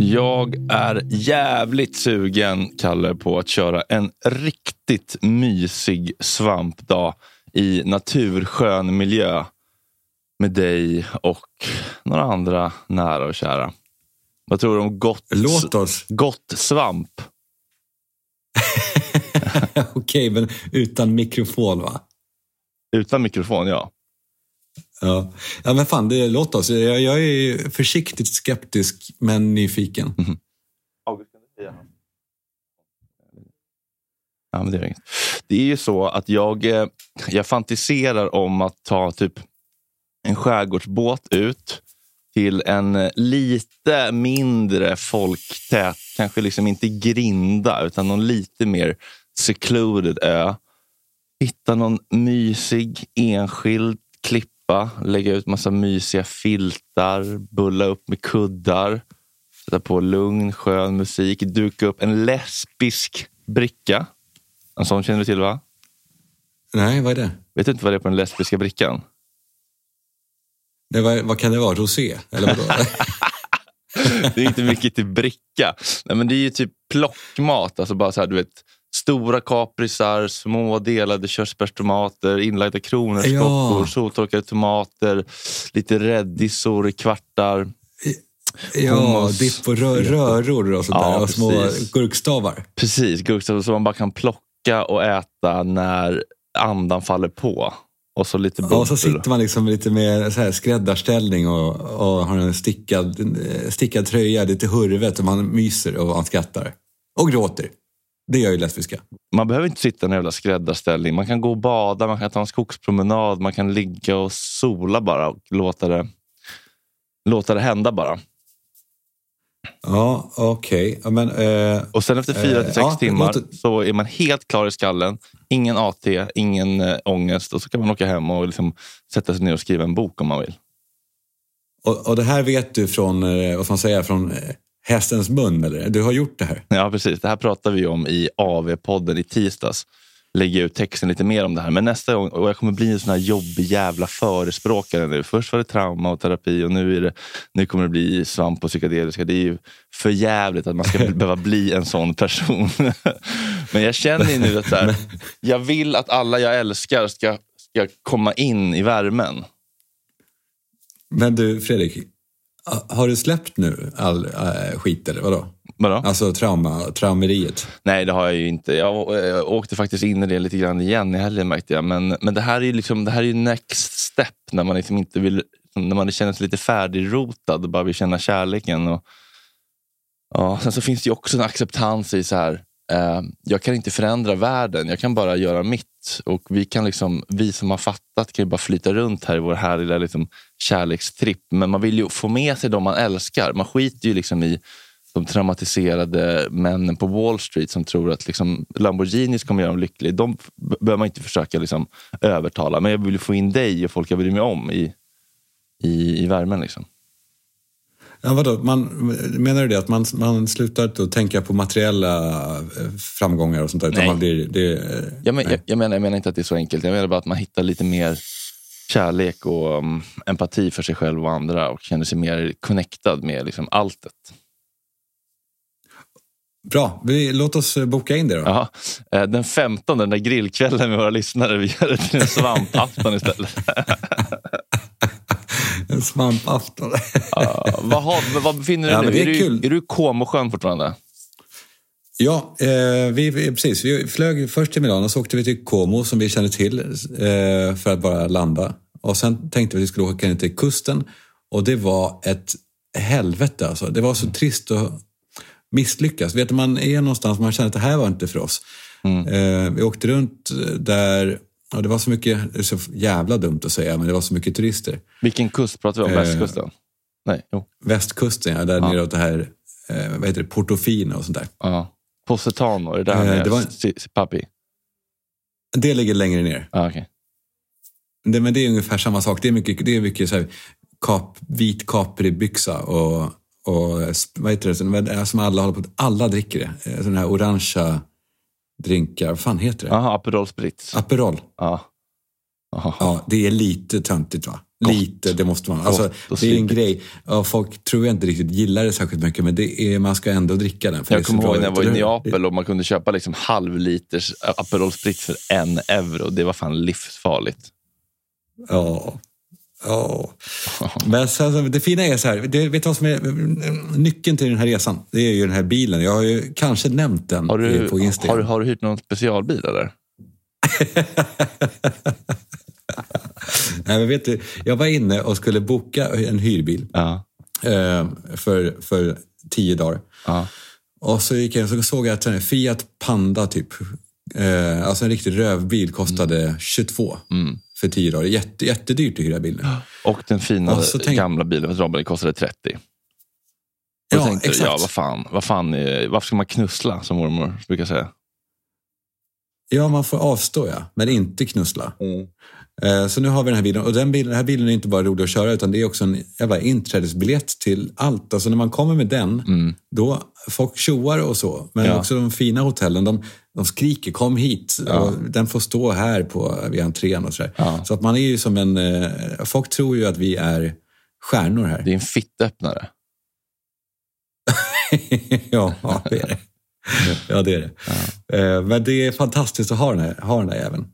Jag är jävligt sugen, Kalle, på att köra en riktigt mysig svampdag i naturskön miljö med dig och några andra nära och kära. Vad tror du om gott, Låt oss. gott svamp? Okej, men utan mikrofon va? Utan mikrofon, ja. Ja, ja men fan, det, låt oss. Jag, jag är försiktigt skeptisk, men nyfiken. Ja, men det, är inget. det är ju så att jag, eh, jag fantiserar om att ta typ en skärgårdsbåt ut till en eh, lite mindre folktät, kanske liksom inte grinda, utan någon lite mer secluded ö. Hitta någon mysig enskild klippa, lägga ut massa mysiga filtar, bulla upp med kuddar, sätta på lugn, skön musik, duka upp en lesbisk bricka. En sån känner du till va? Nej, vad är det? Vet du inte vad det är på den lesbiska brickan? det vad, vad kan det vara? Rosé? Eller vadå? Det är inte mycket till bricka. Nej, men det är ju typ plockmat. Alltså bara så här, du vet, stora kaprisar, små delade körsbärstomater, inlagda kronärtskockor, Ja. soltorkade tomater, lite räddisor i kvartar. ja, dipp och rö, röror och sånt Ja, där. Och små precis. gurkstavar. Precis, gurkstavar som man bara kan plocka och äta när andan faller på. Och så lite Ja, och så sitter man liksom lite med så här skräddarställning och, och har en stickad, stickad tröja, lite hurvet och man myser och man skrattar. Och gråter. Det gör ju lesbiska. Man behöver inte sitta i en jävla skräddarställning. Man kan gå och bada, man kan ta en skogspromenad, man kan ligga och sola bara och låta det, låta det hända bara. Ja, okej. Ja, men, eh, Och sen efter fyra till sex Eh, ja, timmar låter- så är man helt klar i skallen. Ingen AT, ingen äh, ångest. Och så kan man åka hem och liksom sätta sig ner och skriva en bok om man vill. och, och det här vet du från, eh, vad ska man säga, från eh, hästens mun, eller? Du har gjort det här. Ja, precis. Det här pratar vi om i AV-podden i tisdags. Lägger ut texten lite mer om det här. Men nästa gång, och jag kommer bli en sån här jobbig jävla förespråkare nu. Först var det trauma och terapi och nu, är det, nu kommer det bli svamp och psykedeliska. Det är ju för jävligt att man ska behöva bli en sån person. Men jag känner ju nu att här, jag vill att alla jag älskar ska, ska komma in i värmen. Men du, Fredrik. Ha- Har du släppt nu all äh, skit, eller vadå? Vadå? Alltså trauma, traumeriet. Nej, det har jag ju inte. Jag, å- jag åkte faktiskt in i det lite grann igen i helgen märkte jag. Men, men det här är ju liksom, det här är ju next step när man liksom inte vill, när man känner sig lite färdigrotad och bara vill känna kärleken. Och, ja, sen så finns det ju också en acceptans i så här, eh, jag kan inte förändra världen, jag kan bara göra mitt. Och vi, kan liksom, vi som har fattat kan ju bara flyta runt här i vår härliga liksom, kärlekstripp. Men man vill ju få med sig de man älskar. Man skiter ju liksom i de traumatiserade männen på Wall Street som tror att liksom, Lamborghinis kommer göra dem lyckliga. De behöver man inte försöka liksom, övertala. Men jag vill ju få in dig och folk jag bryr mig om i, i, i värmen. Liksom. Ja, vadå? Man, menar du det att man, man slutar att tänka på materiella eh, framgångar och sånt där? Nej. Blir, det, eh, Jag, men, nej. jag, jag, menar, jag menar inte att det är så enkelt. Jag menar bara att man hittar lite mer kärlek och um, empati för sig själv och andra och känner sig mer connectad med liksom alltet. Bra, vi, låt oss eh, boka in det då. Jaha. Eh, Den 15, den där grillkvällen med våra lyssnare, vi gör det till en svampafton istället. En svampafton. Ja, vad, har, vad befinner du dig nu? det Är, är du, är du i Comosjön fortfarande? Ja, eh, vi, precis. Vi flög först till Milano, så åkte vi till Como som vi kände till eh, för att bara landa. Och sen tänkte vi att vi skulle åka ner till kusten och det var ett helvete alltså. Det var så trist att misslyckas. Vet du, man är någonstans man känner att det här var inte för oss. Eh, vi åkte runt där och det var så mycket, det är så jävla dumt att säga, men det var så mycket turister. Vilken kust pratar vi om? Eh, Västkusten? Nej, jo. Västkusten, ja, där Ja. nere åt det här, eh, vad heter det, Portofino och sånt där. Ja. Positano, är det där Eh, det var- Papi? Det ligger längre ner. Ah, okay. Det, men det är ungefär samma sak. Det är mycket, det är mycket så här, kap, vit Capri-byxa och, och vad heter det, som- alla håller på Alla dricker det. Eh, Sådana här orangea drinkar. Vad fan heter det? Jaha, Aperol Spritz. Aperol. Ja. Ja, det är lite töntigt va? Gott. Lite, det måste man. Alltså, det är en grej. Ja, folk tror jag inte riktigt gillar det särskilt mycket, men det är, man ska ändå dricka den. För Jag kommer ihåg när jag var i? Neapel och man kunde köpa liksom halvliters Aperol Spritz för en euro. Det var fan livsfarligt. Ja. Ja. Men sen, det fina är så här, det, vet du vad som är nyckeln till den här resan? Det är ju den här bilen. Jag har ju kanske nämnt den Har du, på Instagram. har, du- har du hyrt någon specialbil eller? Nej, men vet du, jag var inne och skulle boka en hyrbil Ja. eh, för, för tio dagar. ja. Och så gick jag och så såg jag att en Fiat Panda, typ, eh, alltså en riktig rövbil, kostade 22 Mm. För tio dagar. Jätte, jättedyrt att hyra bil nu. Och den fina Och tänk- gamla bilen för Robin kostade 30. Och Ja, tänkte, exakt. ja vad fan, vad fan är, varför ska man knussla som mormor brukar säga? Ja, man får avstå ja, men inte knussla. Eh, Så nu har vi den här bilen och den, bilen, den här bilen är inte bara rolig att köra utan det är också en jävla inträdesbiljett till allt. Alltså när man kommer med den, då folk tjoar och så. Men Ja. också de fina hotellen, de, de skriker kom hit och den får stå här på, vid entrén och sådär. Ja. Så att man är ju som en, eh, folk tror ju att vi är stjärnor här. Det är en fittöppnare. ja, ja, det är det. Ja, det är det. Eh, Men det är fantastiskt att ha den här, ha den här jäveln.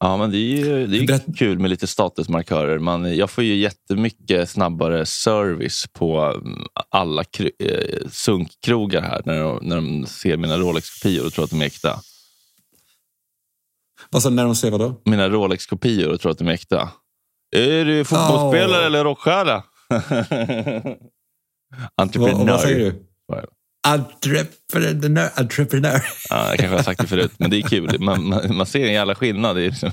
Ja, men det är ju, det är ju Berätt- kul med lite statusmarkörer. Man, jag får ju jättemycket snabbare service på mm, alla kr- eh, sunkkrogar här när de, när de ser mina Rolex-kopior och tror att de är äkta. Vad sa du, när de säger vadå? Mina Rolex-kopior och tror att de är äkta. Är du fotbollsspelare Åh. eller rockstjärna? Entreprenör. Vad, vad säger du? Entreprenör. Entreprenör. Ja, jag kanske har sagt det förut, men det är kul. Man, man, man ser en jävla skillnad i liksom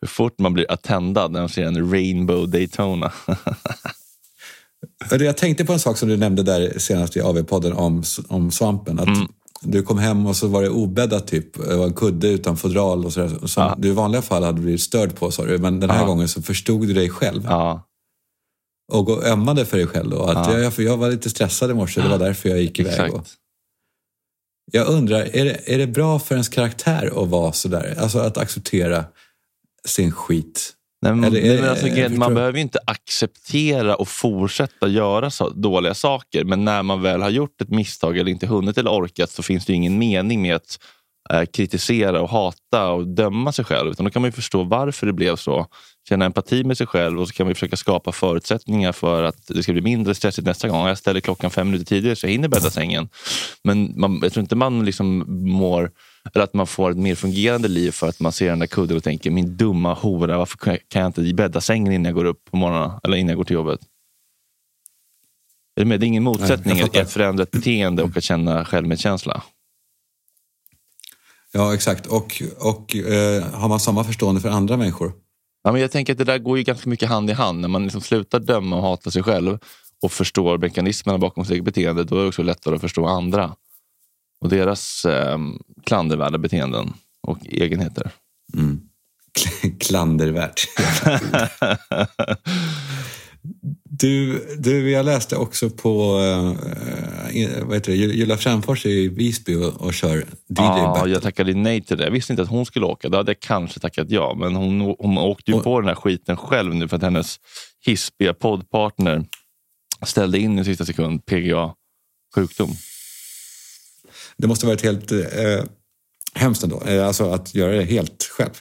hur fort man blir attendad när man ser en Rainbow Daytona. Jag tänkte på en sak som du nämnde där senast i AV-podden om, om svampen. Att Du kom hem och så var det obäddat typ. Det var en kudde utan fodral och sådär. Som Ja. du i vanliga fall hade blivit störd på sa du. Men den här Ja. gången så förstod du dig själv. Ja, Och gå- ömmade för dig själv. Och att Ja. jag, för jag var lite stressad i morse. Det var därför jag gick iväg. Och, jag undrar, är det, är det bra för ens karaktär att vara sådär? Alltså att acceptera sin skit. Nej, men, Eller är- men alltså, förstår man behöver ju inte acceptera och fortsätta göra så, dåliga saker. Men när man väl har gjort ett misstag eller inte hunnit eller orkat så finns det ingen mening med att eh, kritisera och hata och döma sig själv. Utan då kan man ju förstå varför det blev så. Känna empati med sig själv och så kan ju försöka skapa förutsättningar för att det ska bli mindre stressigt nästa gång. Jag ställer klockan fem minuter tidigare så jag hinner bädda sängen. Men man, jag tror inte man liksom mår eller att man får ett mer fungerande liv för att man ser den där kudden och tänker min dumma hora, varför kan jag, inte bädda sängen innan jag går upp på morgonen eller innan jag går till jobbet? Är med? Det är ingen motsättning i ett förändrat beteende och att känna självmedkänsla. Ja, exakt. Och, och eh, har man samma förstående för andra människor? Ja, men jag tänker att det där går ju ganska mycket hand i hand. När man liksom slutar döma och hata sig själv och förstår mekanismerna bakom sitt eget beteende, då är det också lättare att förstå andra och deras eh, klandervärda beteenden och egenheter. Klandervärt. Du, du, jag läste också på eh, eh, vad heter det, Julia Fränfors i Visby och, och kör DJ Ja, battle. jag tackade nej till det. Jag visste inte att hon skulle åka. Då hade jag kanske tackat ja. Men hon, hon åkte ju Och- på den här skiten själv nu för att hennes hispiga poddpartner ställde in i sista sekund PGA sjukdom. Det måste varit helt eh, hemskt ändå, eh, alltså att göra det helt själv.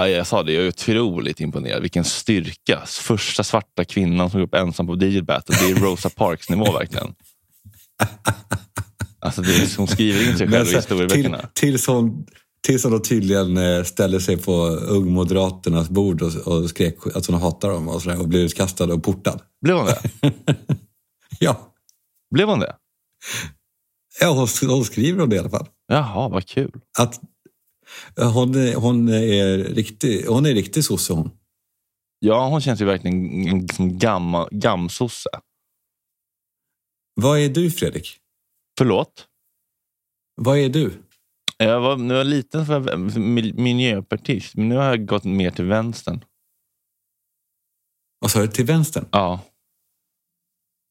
Ja, jag sa det, jag är otroligt imponerad. Vilken styrka. Första svarta kvinnan som går upp ensam på DJ Battle. Det är Rosa Parks nivå verkligen. Alltså det hon skriver in sig själv i så- till, historieböckerna. tills, hon, tills hon då tydligen eh, ställde sig på ungmoderaternas bord och, och skrek att hon hatar dem och, sådär, och blev utkastad och portad. Blev hon det? Ja, Blev hon det? ja hon, hon skriver om det i alla fall. Jaha, vad kul. Att hon, är- hon är riktig, hon är riktig sosse hon. Ja, hon känns ju verkligen som gamma, gamsosse. Vad är du Fredrik? Förlåt? Vad är du? Jag var, när jag var liten så var jag mil- miljöpartist, men nu har jag gått mer till vänstern. Vad sa du? Till vänstern? Ja.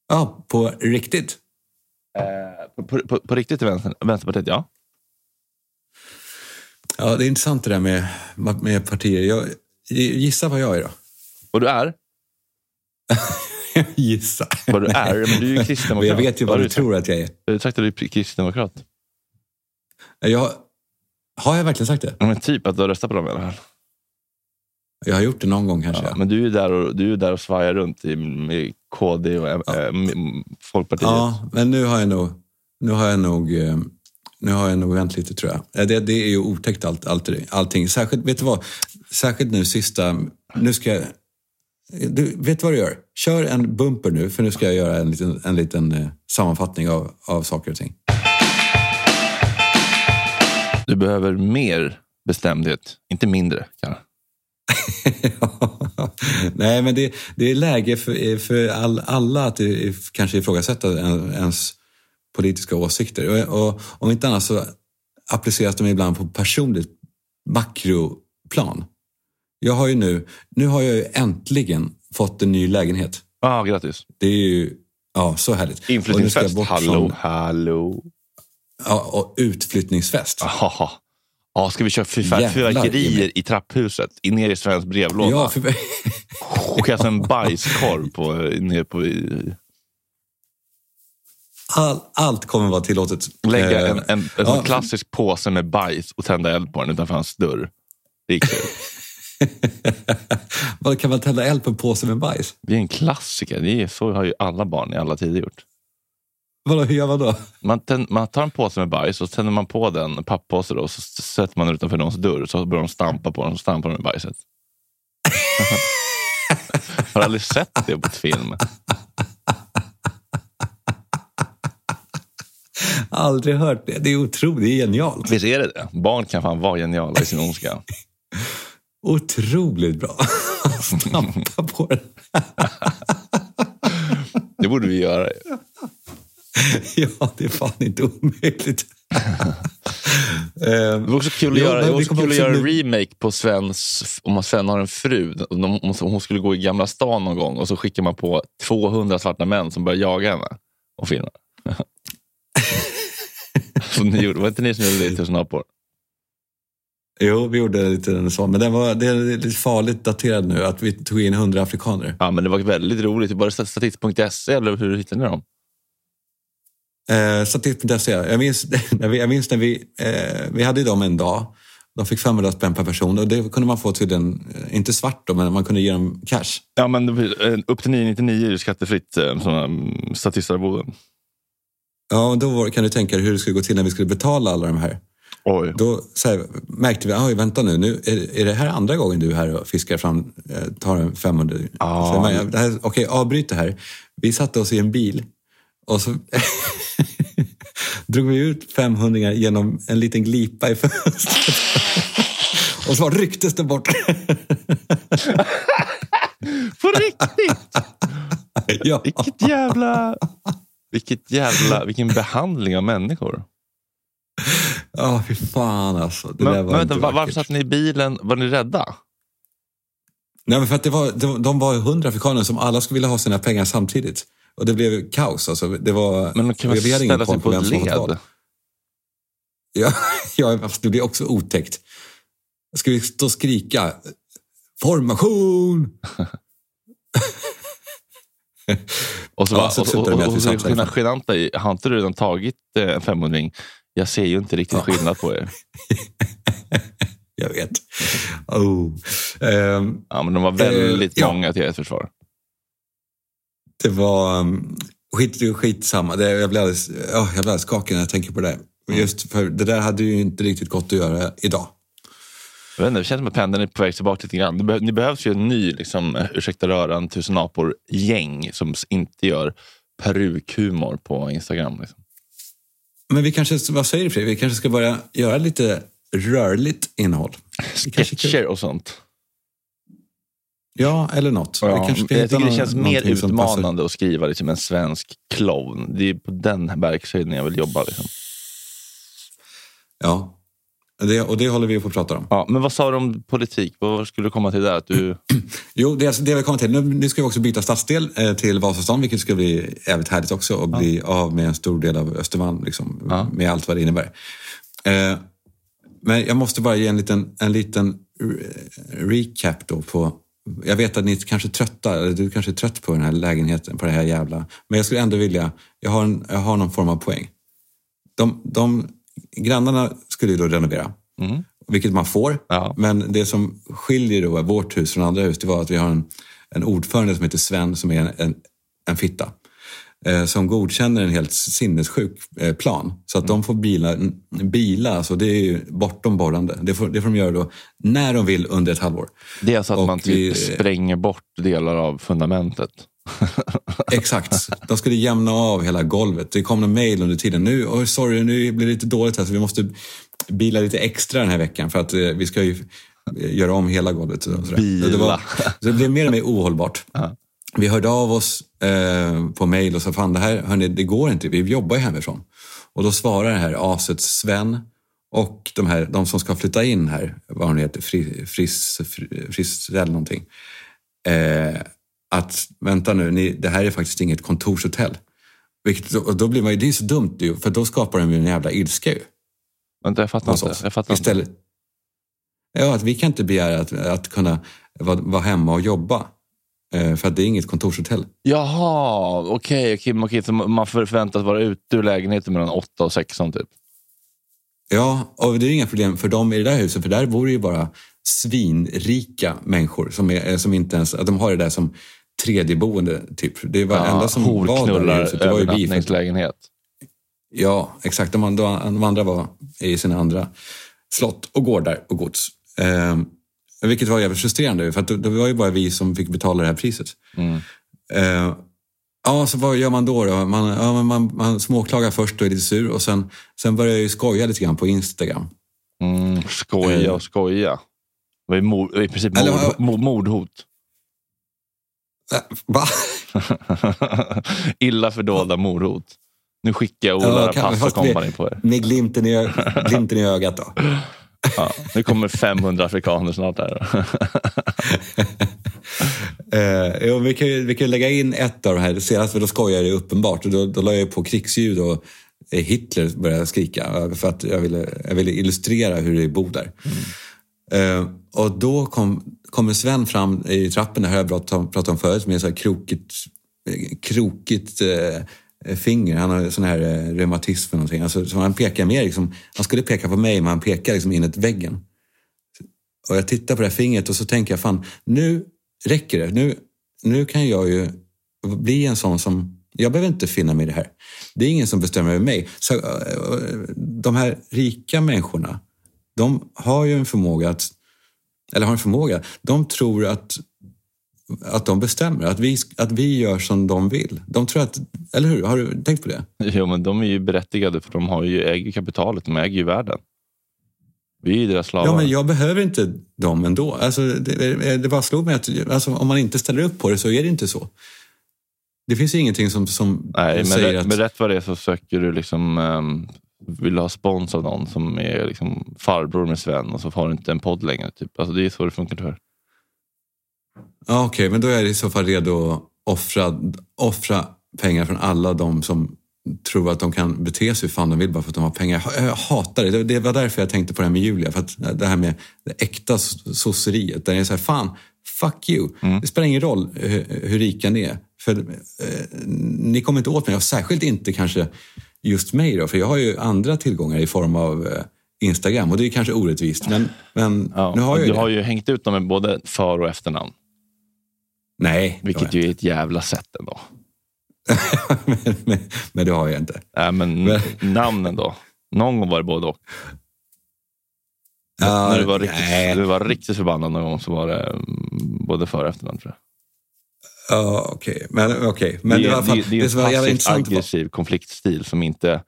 Ja, på riktigt? På, på, på, på riktigt till vänstern? Vänsterpartiet, ja. Ja, det är intressant det där med, med partier. Jag, gissa vad jag är då? Och du är? gissa. Vad du är? Men du är ju kristdemokrat. Jag vet ju vad har du tror att jag är. Du sagt att du är kristdemokrat. Jag, har jag verkligen sagt det? Ja, Men typ att du har röstat på dem i alla fall. Jag har gjort det någon gång kanske. Ja, men du är ju där och, du är där och svajar runt i, med KD och äh, m- Folkpartiet. Ja, men nu har jag nog, nu har jag nog, eh, nu har jag nog vänt lite tror jag. Eh, Det, det är ju otäckt allt, allt, allting. Särskilt, vet du vad? Särskilt nu sista, nu ska jag, du, vet vad du gör? Kör en bumper nu, för nu ska jag göra en liten, en liten eh, sammanfattning av, av saker och ting. Du behöver mer bestämdhet, inte mindre. Kanske. Nej, men det, det är läge för, för all, alla att kanske ifrågasätta en, ens politiska åsikter. Och, och om inte annat så appliceras de ibland på personligt makroplan. Jag har ju nu, nu har jag ju äntligen fått en ny lägenhet. Ah, grattis. Det är ju ja, så härligt. Inflyttningsfest. Hallå, från- hallå. Ja, och utflyttningsfest. Aha. Ja, ska vi köra fyrverkerier i trapphuset? In ner i svensk brevlåda? Ja, för, Och kasta en bajskorv på, ner på... all, allt kommer vara tillåtet. Lägga Eh, en, en, en ja, klassisk påse med bajs och tända eld på den utanför hans dörr. Det är kul. Vad Kan man tända eld på en påse med bajs? Det är en klassiker. Det är, så har ju alla barn i alla tider gjort. Vadå, hur gör man då? Man, tänd, man tar en påse med bajs och så tänder man på den, en papppåse då, och så sätter man den utanför någons dörr så börjar de stampa på den och stampar de med bajset. har du aldrig sett det på ett film? Aldrig hört det. Det är otroligt, det är genialt. Visst är det det? Barn kan fan vara geniala i sin ondska. Otroligt bra. Stampa på den. Det borde vi göra. Ja, det är fan inte omöjligt. Det var också kul att göra, det var också kul att göra en remake på Svens, om Sven har en fru. Om hon skulle gå i Gamla stan någon gång och så skickar man på 200 svarta män som börjar jaga henne och filmar. Som ni gjorde. Var inte ni som gjorde det i Tusen apor? Jo, vi gjorde lite sån. Men den var, det är lite farligt daterad nu, att vi tog in hundra afrikaner. Ja, men det var väldigt roligt. Var det statist.se eller hur hittade ni dem? Eh, Statist.se. Jag minns, när vi, jag minns när vi, eh, vi hade dem en dag. De fick 500 spänn per person och det kunde man få till den, eh, inte svart då, men man kunde ge dem cash. Ja, men eh, upp till 999 är det skattefritt eh, sådana mm, statistarvoden. Ja, och då kan du tänka dig hur det skulle gå till när vi skulle betala alla de här. Oj. Då här, märkte vi, oj vänta nu, nu är, är det här andra gången du är här och fiskar fram, eh, tar en 500? Ja. Så, men, det här- Okej, avbryt det här. Vi satte oss i en bil och så drog vi ut 500 genom en liten glipa i fönstret. och så rycktes det bort. På riktigt? ja. Vilket jävla... Vilket jävla... Vilken behandling av människor. Ja, fy fan alltså. Det där Men, var men vänta, var, varför satt ni i bilen? Var ni rädda? Nej, men för att det var, de, de var hundra afrikaner som alla skulle vilja ha sina pengar samtidigt. Och det blev kaos. Alltså. Det var, Men de kan väl ingen ställa sig på ett led? Ja, ja, fast det blir också otäckt. Ska vi stå och skrika formation? Och så, Ja, bara, så och, och, så genanta i, har inte du redan tagit eh, en 500 Jag ser ju inte riktigt skillnad på er. Jag vet. Oh. Ehm, Ja, men de var väldigt ja. många till ert försvar. det var um, skit, skitsamma. Det, jag, blir alldeles, ja, jag blir alldeles skakig när jag tänker på det. Mm. Just för det där hade ju inte riktigt gått att göra idag. Jag vet inte, det känns som att pendeln är på väg tillbaka lite grann. Det be- Ni behövs ju en ny, liksom, eh, ursäkta röran, tusen apor-gäng som inte gör perukhumor på Instagram. Liksom. Men vi kanske, vad säger du Fredrik? Vi kanske ska börja göra lite rörligt innehåll. Sketcher och sånt. Ja, eller något. Ja, jag tycker det känns mer utmanande att skriva liksom en svensk clown. Det är på den verkshöjden jag vill jobba. Liksom. Ja, det, och det håller vi på att prata om. Ja, men vad sa du om politik? Vad skulle du komma till där? Att du... Jo, det är alltså det vi kommer till. Nu, nu ska vi också byta stadsdel eh, till Vasastan, vilket ska bli jävligt härligt också. Och bli av med en stor del av Östermalm, liksom, Ja. med allt vad det innebär. Eh, men jag måste bara ge en liten, en liten re- recap då på... Jag vet att ni kanske är trötta, eller du kanske är trött på den här lägenheten, på det här jävla... Men jag skulle ändå vilja... Jag har, en, jag har någon form av poäng. De, de, grannarna skulle ju då renovera, Mm. vilket man får. Ja. Men det som skiljer då vårt hus från andra hus, det var att vi har en, en ordförande som heter Sven som är en, en, en fitta. Eh, som godkänner en helt sinnessjuk eh, plan. Så att de får bila, bila alltså det är ju bortom borrande. Det får, det får de göra då när de vill under ett halvår. Det är alltså att Och man typ vi- spränger bort delar av fundamentet. Exakt. De skulle jämna av hela golvet. Det kom en mail under tiden. Nu, oh, sorry, nu blir det lite dåligt här så vi måste bila lite extra den här veckan för att eh, vi ska ju eh, göra om hela golvet. Och. Bila. Det, var, så det blev mer och mer ohållbart. Vi hörde av oss eh, på mail och sa, fan det här, hörni, det går inte, vi jobbar ju hemifrån. Och då svarar det här aset Sven och de, här, de som ska flytta in här, vad hon heter, Fri- Friss, Fri- Frizzell någonting. Eh, att vänta nu, ni, det här är faktiskt inget kontorshotell. Vilket, och då blir man ju, det är så dumt ju, för då skapar de ju en jävla ilska ju. Vänta, jag fattar inte. Jag fattar inte. Istället, ja, att vi kan inte begära att, att kunna vara, vara hemma och jobba. Eh, för att det är inget kontorshotell. Jaha, okej. okej, okej. Så man förväntas vara ute ur lägenheten mellan 8 och 16 typ. Ja, och det är inga problem för dem i det där huset, för där bor det ju bara svinrika människor som, är, som inte ens, att de har det där som tredje boende typ. Det var enda som var där i horknullar, huset, det var ju övernattningslägenhet. ja, exakt. De, de andra var i sina andra slott och gårdar och gods. Eh, vilket var jävligt frustrerande, för att det, det var ju bara vi som fick betala det här priset. Mm. Eh, ja, så vad gör man då? då? Man, ja, man, man småklagar först och är lite sur och sen, sen börjar jag ju skoja lite grann på Instagram. Mm, skoja och skoja. Det var i princip mord, mordhot. Äh, Va? Illa fördolda mordhot. Nu skickar jag Ola Ja, Pass kompani på er. Med glimten i, glimten i ögat då. Ja, nu kommer 500 afrikaner snart här. Eh, jo, vi, kan vi kan lägga in ett av de här. Senast då skojade jag uppenbart. Och då, då la jag på krigsljud och eh, Hitler började skrika. eh, För att jag ville, jag ville illustrera hur det bor där. Eh, och då kom, kommer Sven fram i trappen, det har jag pratat, om förut, med så här krokigt, krokigt eh, finger. Han har sån här eh, reumatism eller någonting. Alltså, så han pekar mer liksom, han skulle peka på mig men han pekar liksom inåt väggen. Och jag tittar på det här fingret och så tänker jag, fan nu räcker det. Nu, nu kan jag ju bli en sån som, jag behöver inte finna mig i det här. Det är ingen som bestämmer över mig. Så, eh, de här rika människorna, de har ju en förmåga att, eller har en förmåga, de tror att att de bestämmer, att vi, att vi gör som de vill. De tror att, eller hur? Har du tänkt på det? Jo, men de är ju berättigade för de har ju, äger kapitalet, de äger ju världen. Vi är ju deras slavar. Ja, men jag behöver inte dem ändå. Alltså, det, det bara slog mig att alltså, om man inte ställer upp på det så är det inte så. Det finns ju ingenting som, som Nej, men säger rätt, att... men rätt vad det är så söker du liksom, um, vill ha spons av någon som är liksom farbror med Sven och så har du inte en podd längre. Typ. Alltså, det är så det funkar tyvärr. Ja, Okej, men då är jag i så fall redo att offra, offra pengar från alla de som tror att de kan bete sig hur fan de vill bara för att de har pengar. Jag, hatar det. Det var därför jag tänkte på det här med Julia. För att det här med det äkta sosseriet. Där jag säger fan, fuck you. Mm. Det spelar ingen roll hur, hur rika ni är. För eh, ni kommer inte åt mig. Och särskilt inte kanske just mig då. För jag har ju andra tillgångar i form av eh, Instagram. Och det är kanske orättvist. Men, men Ja, nu har jag du ju har det. ju hängt ut dem med både för och efternamn. Nej, Vilket har ju är ett jävla sätt ändå. men, men, men det har jag inte. Äh, men Men- namnen då? Någon gång var det både och. Ja, När du var, riktigt, nej. du var riktigt förbannad någon gång så var det mm, både för och efternamn tror jag. Ja, okej. Men, okej. Men det, i är, alla fall, det, det är det som en passivt var, aggressiv konfliktstil som inte,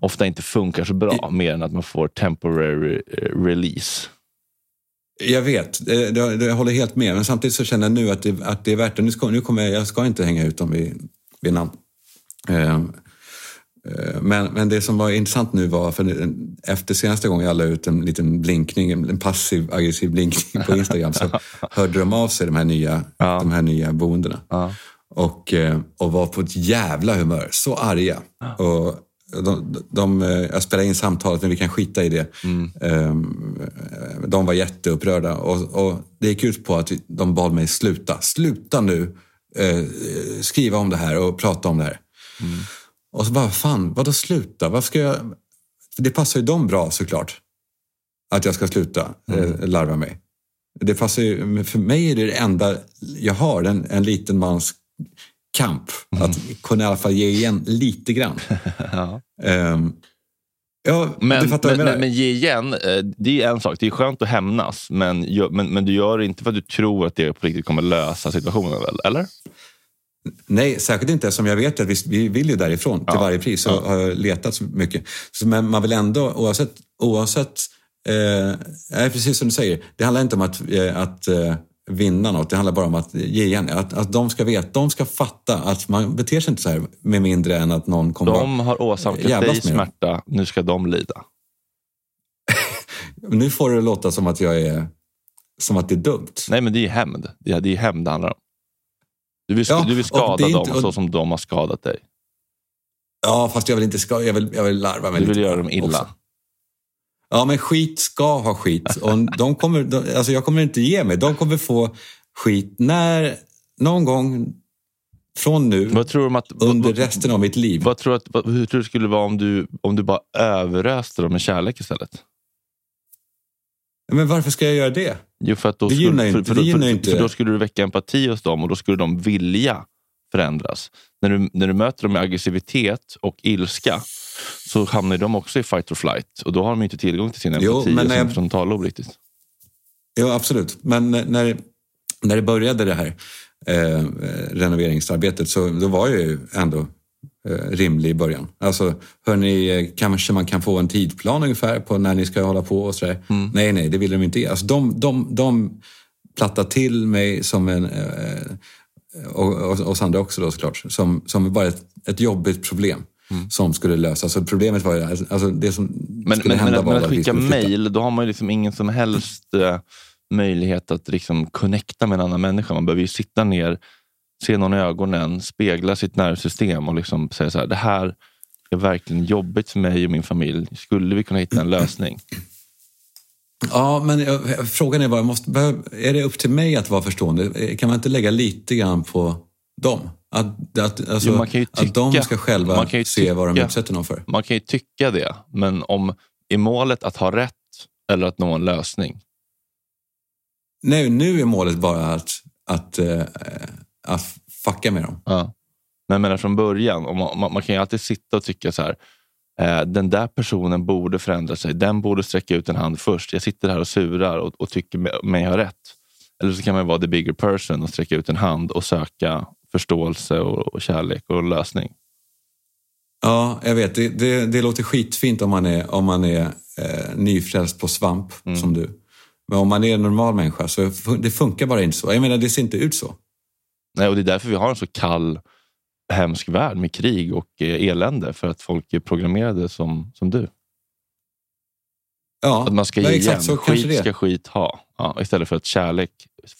ofta inte funkar så bra, mer än att man får temporary eh, release. Jag vet, det, jag håller helt med. Men samtidigt så känner jag nu att det, att det är värt det. Nu, ska, nu kommer jag, jag ska inte hänga ut dem vid, vid namn. Eh, men, men det som var intressant nu var, för efter senaste gången jag la ut en liten blinkning, en passiv aggressiv blinkning på Instagram, så hörde de av sig, de här nya, Ja. de här nya boendena. Ja. och, eh, och var på ett jävla humör. Så arga. Och de, de, eh, jag spelade in samtalet, men vi kan skita i det. Ehm, De var jätteupprörda och, och det gick ut på att de bad mig sluta. Sluta nu eh, skriva om det här och prata om det här. Och så bara, fan, vadå sluta? Varför ska jag... För det passar ju dem bra såklart. Att jag ska sluta eh, larva mig. Det passar ju, för mig är det det enda jag har, en, en liten mans kamp. Att kunna i alla fall ge igen lite grann. Ja. Ehm, ja, Men, men, men, men ge igen, eh, det är en sak. Det är skönt att hämnas, men, men, men du gör det inte för att du tror att det på riktigt kommer lösa situationen, väl? eller? Nej, särskilt inte eftersom jag vet att vi, vi vill ju därifrån till Ja. varje pris. Så har jag letat så mycket. Så, men man vill ändå, oavsett... oavsett eh, precis som du säger, det handlar inte om att, eh, att eh, vinna något. Det handlar bara om att ge igen. Att, att de ska veta, de ska fatta att man beter sig inte så här med mindre än att någon kommer De har åsamkat dig smärta, nu ska de lida. Nu får det låta som att jag är... Som att det är dumt. Nej, men det är hämnd. Det är, det är hämnd det handlar om. Du vill, Ja, du vill skada dem inte- och- så som de har skadat dig. Ja, fast jag vill inte ska, jag vill, jag vill larva mig Du vill göra dem illa. också. Ja, men skit ska ha skit. Och de kommer, de, alltså jag kommer inte ge mig. De kommer få skit när, någon gång från nu, Vad tror du att... under vad, resten av mitt liv. vad tror att, vad, hur tror du det skulle vara om du, om du bara överöste dem med kärlek istället? Men varför ska jag göra det? Jo, för, att då Det skulle, gynnar för, inte- för, för, för, inte- för då skulle du väcka empati hos dem och då skulle de vilja förändras. När du, när du möter dem med aggressivitet och ilska så hamnar de också i fight or flight och då har de inte tillgång till sin Jo, empati men och sin jag- frontallob riktigt. Ja, absolut. Men när, när det började det här eh, renoveringsarbetet så då var jag ju ändå eh, rimlig i början. Alltså, hörni, eh, kanske man kan få en tidplan ungefär på när ni ska hålla på och sådär. Nej, nej, det vill de inte ge. Alltså, de, de, de plattade till mig som en, eh, och, och Sandra också då såklart, som, som bara ett, ett jobbigt problem. Som skulle lösas. Så problemet var ju, alltså det som Men, skulle men, hända men, var men att skicka mejl, då har man ju liksom ingen som helst eh, möjlighet att liksom connecta med en annan människa. Man behöver ju sitta ner, se någon i ögonen, spegla sitt nervsystem och liksom säga så här, det här är verkligen jobbigt för mig och min familj. Skulle vi kunna hitta en lösning? Ja, men jag, frågan är bara, måste, är det upp till mig att vara förstående? Kan man inte lägga lite grann på dem? Att, att, alltså, Jo, man kan ju att de tycka- ska själva man kan ju se vad de tycka- utsätter någon för. Man kan ju tycka det, men om är målet att ha rätt eller att nå en lösning? Nej, nu är målet bara att, att, eh, att fucka med dem. Ja. Men jag menar från början, och man, man, kan ju alltid sitta och tycka så här. Eh, den där personen borde förändra sig. Den borde sträcka ut en hand först. Jag sitter här och surar och, och tycker mig- ha rätt. Eller så kan man vara the bigger person och sträcka ut en hand och söka förståelse och, och kärlek och lösning. Ja, jag vet. Det, det, det låter skitfint om man är, om man är eh, nyfrälst på svamp, Mm. som du. Men om man är en normal människa så det funkar bara inte så. Jag menar, det ser inte ut så. Nej, och det är därför vi har en så kall, hemsk värld med krig och eh, elände. För att folk är programmerade som, som du. Ja, Att man ska ge igen. så Skit det. ska skit ha. Ja, istället för att kärlek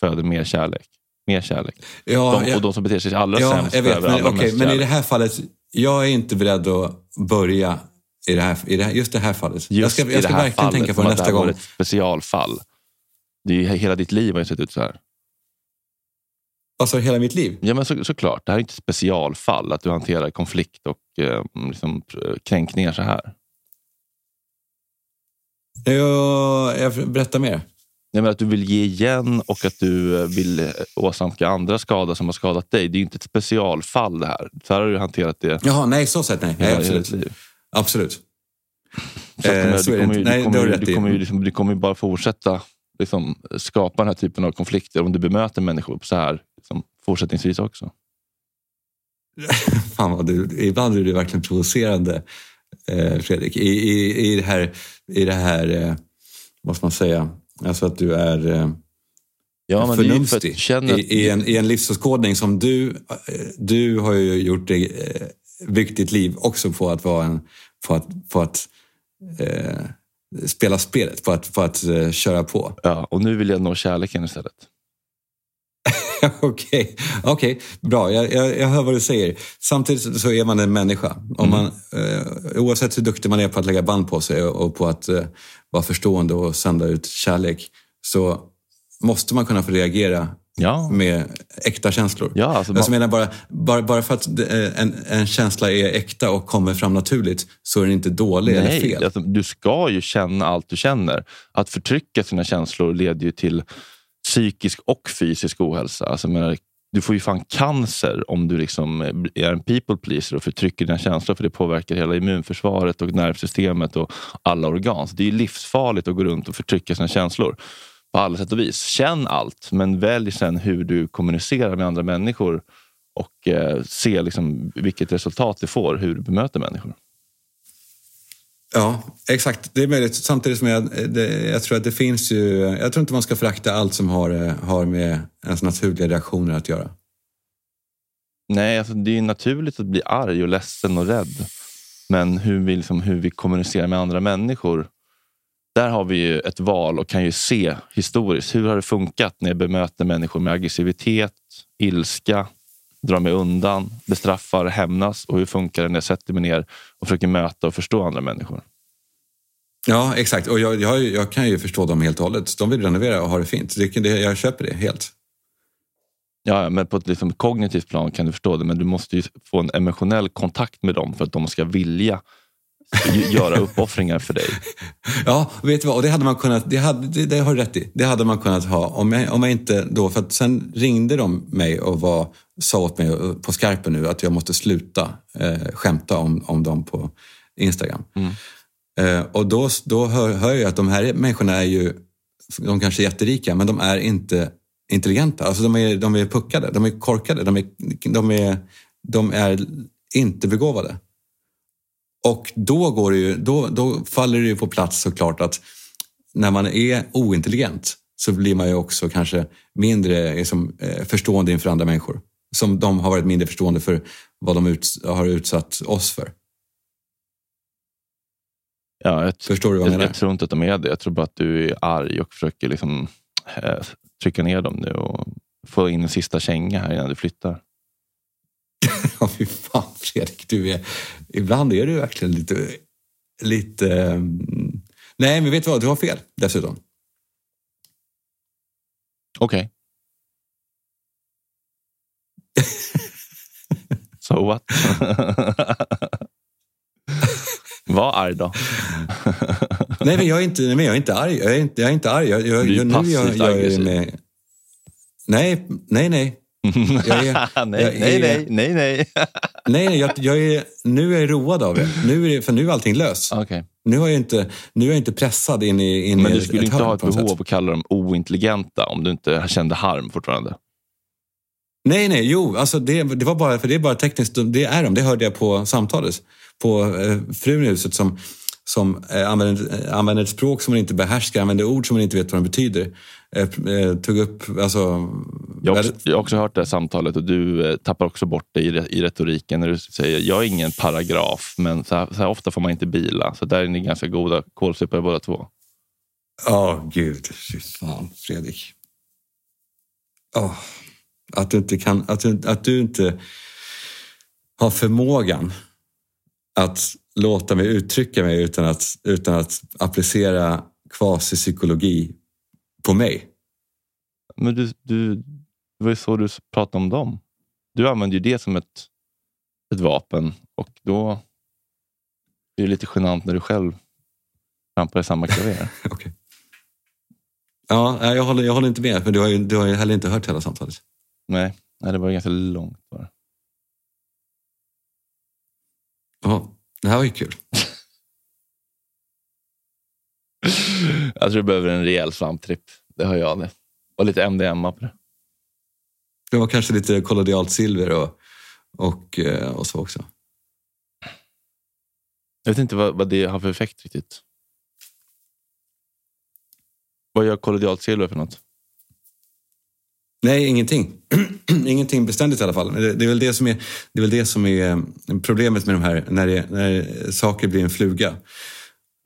föder mer kärlek. mer kärlek. Ja, de, jag- och de som beter sig allra Ja, sämst jag vet. Men, allra okej, mest men i det här fallet, jag är inte beredd att börja i, det här, i det här, just det här fallet. jag Just ska, jag ska det här verkligen fallet, tänka på det nästa det här var gång. ett specialfall. Det är ju, hela ditt liv har ju sett ut så här. Alltså hela mitt liv. Ja, men så, såklart, det här är inte ett specialfall, att du hanterar konflikt och eh, liksom, kränkningar så här. Jag, jag berättar mer. Nej, men att du vill ge igen och att du eh, vill eh, åsamka andra skada som har skadat dig. Det är ju inte ett specialfall det här. Så här har du hanterat det Jaha, nej, så sett nej. nej absolut. absolut. Så att, Eh, men, så du kommer ju, liksom, du kommer ju bara fortsätta liksom, skapa den här typen av konflikter om du bemöter människor så här liksom, fortsättningsvis också. Fan vad du, ibland är du verkligen provocerande, eh, Fredrik. I, i, i det här, i det här eh, vad ska man säga, alltså att du är eh, Ja, men det för förnumstig du känner, I, i, en, i en livsåskådning som du, eh, du har ju gjort dig, eh, byggt ditt liv också på att vara en, på att, på att eh, spela spelet, på att, på att eh, köra på. ja, och nu vill jag nå kärleken istället. Okej, okej, bra. Jag, jag, jag hör vad du säger. Samtidigt så är man en människa. Om man, eh, oavsett hur duktig man är på att lägga band på sig och, och på att eh, vara förstående och sända ut kärlek så måste man kunna få reagera Ja, med äkta känslor. Ja, alltså jag man- menar bara, bara, bara för att en, en känsla är äkta och kommer fram naturligt så är den inte dålig eller nej, fel. alltså, du ska ju känna allt du känner. Att förtrycka sina känslor leder ju till psykisk och fysisk ohälsa. Alltså, menar, du får ju fan cancer om du liksom är en people pleaser och förtrycker dina känslor för det påverkar hela immunförsvaret och nervsystemet och alla organ. Så det är livsfarligt att gå runt och förtrycka sina känslor på alla sätt och vis. Känn allt, men välj sen hur du kommunicerar med andra människor och eh, se liksom vilket resultat det får, hur du bemöter människor. Ja, exakt. Det är möjligt. Samtidigt som jag, det, jag tror att det finns ju... Jag tror inte man ska förakta allt som har, eh, har med ens naturliga reaktioner att göra. Nej, alltså det är naturligt att bli arg och ledsen och rädd. Men hur vi, liksom, hur vi kommunicerar med andra människor, där har vi ju ett val och kan ju se historiskt. Hur har det funkat när jag bemöter människor med aggressivitet, ilska, drar mig undan, bestraffar, hämnas? Och hur funkar det när jag sätter mig ner och försöker möta och förstå andra människor? Ja, exakt. Och jag, jag, jag kan ju förstå dem helt och hållet. De vill renovera och ha det fint. Det, det, jag köper det helt. Ja, men på ett liksom kognitivt plan kan du förstå det, men du måste ju få en emotionell kontakt med dem för att de ska vilja göra uppoffringar för dig. Ja, vet du vad? Och det hade man kunnat, det, hade, det, det har du rätt i. Det hade man kunnat ha om jag, om jag inte då, för att sen ringde de mig och var, sa åt mig på skarpen nu att jag måste sluta eh, skämta om, om dem på Instagram. Eh, och då, då hör, hör jag att de här människorna är ju, de kanske är jätterika, men de är inte intelligenta. Alltså de är, de är puckade, de är korkade, de är, de är, de är inte begåvade. Och då, går det ju, då, då faller det ju på plats såklart att när man är ointelligent så blir man ju också kanske mindre liksom, eh, förstående inför andra människor. Som de har varit mindre förstående för vad de ut, har utsatt oss för. Ja, jag, Förstår du vad jag jag, menar? jag tror inte att de är det. Jag tror bara att du är arg och försöker liksom, eh, trycka ner dem nu och få in en sista känga här innan du flyttar. Ja, fy fan Fredrik, du är, ibland är du verkligen lite... lite mm, nej, men vet du vad? Du har fel dessutom. Okej. so what? Var arg då. Nej, men jag är inte, nej, men jag är inte arg. Jag är inte, jag är inte arg. Jag, jag, Du är jag, passivt jag, jag aggressiv. med. Nej, nej, nej. Jag är, nej, jag är- nej, nej, nej. Nej, nej jag, jag är, nu är jag road av det. Nu är. För nu är allting löst. Okej. Nu, har jag inte, nu är jag inte pressad in i, in Men du skulle inte ha ett behov sätt. att kalla dem ointelligenta om du inte kände harm fortfarande? Nej, nej, jo, alltså det, det var bara, för det är bara tekniskt, det är de, det hörde jag på samtalet. På eh, frun i huset som, som eh, använder, eh, använder ett språk som hon inte behärskar, använder ord som hon inte vet vad de betyder. Eh, tog upp, alltså... Jag har, också, jag har också hört det här samtalet och du tappar också bort det i, re- i retoriken när du säger jag är ingen paragraf, men så här, så här ofta får man inte bila. Så där är ni ganska goda kålsupare båda två. Ja, gud. Fy fan, Fredrik. Åh. Att du inte, kan, att du, att du inte har förmågan att låta mig uttrycka mig utan att, utan att applicera kvasipsykologi på mig. Men du, du, det var ju så du pratade om dem. Du använder ju det som ett, ett vapen och då är det lite genant när du själv trampar i samma klaver. Okej. Ja, jag håller, jag håller inte med, för du har ju, du har ju heller inte hört hela samtalet. nej, nej, det var ganska långt bara. Ja, det här var ju kul. Jag tror du behöver en rejäl svamptripp. Det har jag det. Och lite MDMA på det. Det var kanske lite kollodialt silver och, och, eh, och så också. Jag vet inte vad, vad det har för effekt riktigt. Vad gör kollodialt silver för något? Nej, ingenting. ingenting beständigt i alla fall. Det, det, är väl det som är, det är väl det som är eh, problemet med de här, när, det, när saker blir en fluga.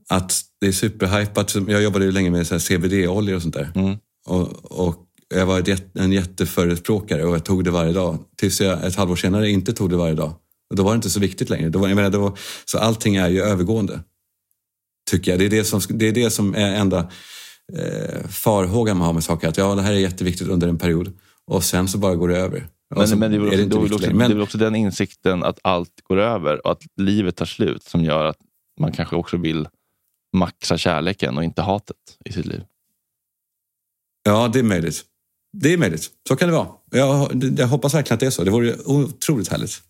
Att det är superhypat. Jag jobbade ju länge med CBD-oljor och sånt där. Mm. Och, och jag var en jätteförespråkare och jag tog det varje dag. Tills jag ett halvår senare inte tog det varje dag. Och då var det inte så viktigt längre. Då var, jag menar, då, så allting är ju övergående. Tycker jag. Det är det som, det är, det som är enda eh, farhågan man har med saker. Att ja, det här är jätteviktigt under en period. Och sen så bara går det över. Men, så men det är väl också, det är också, längre. det är Men- också den insikten att allt går över och att livet tar slut som gör att man kanske också vill maxa kärleken och inte hatet i sitt liv. Ja, det är möjligt. Det är möjligt. Så kan det vara. Jag, jag hoppas verkligen att det är så. Det vore otroligt härligt.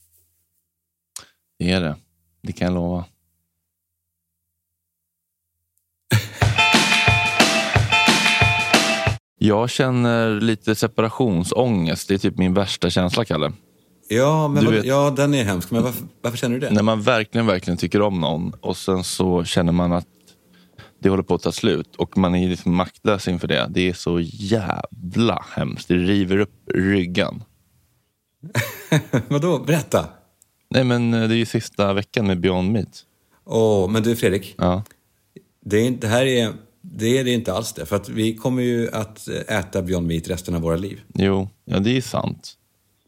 Det är det. Det kan jag lova. Jag känner lite separationsångest. Det är typ min värsta känsla, Kalle. Ja, men vad, vet- ja den är hemsk. Men varför, varför känner du det? När man verkligen, verkligen tycker om någon och sen så känner man att det håller på att ta slut och man är liksom maktlös inför det. Det är så jävla hemskt. Det river upp ryggen. Vadå? Berätta. Nej men eh, det är ju sista veckan med Beyond Meat. Åh, men du Fredrik. Ja. Det, är, inte- det här är, det är det inte alls det. För att vi kommer ju att äta Beyond Meat resten av våra liv. Jo, ja det är sant.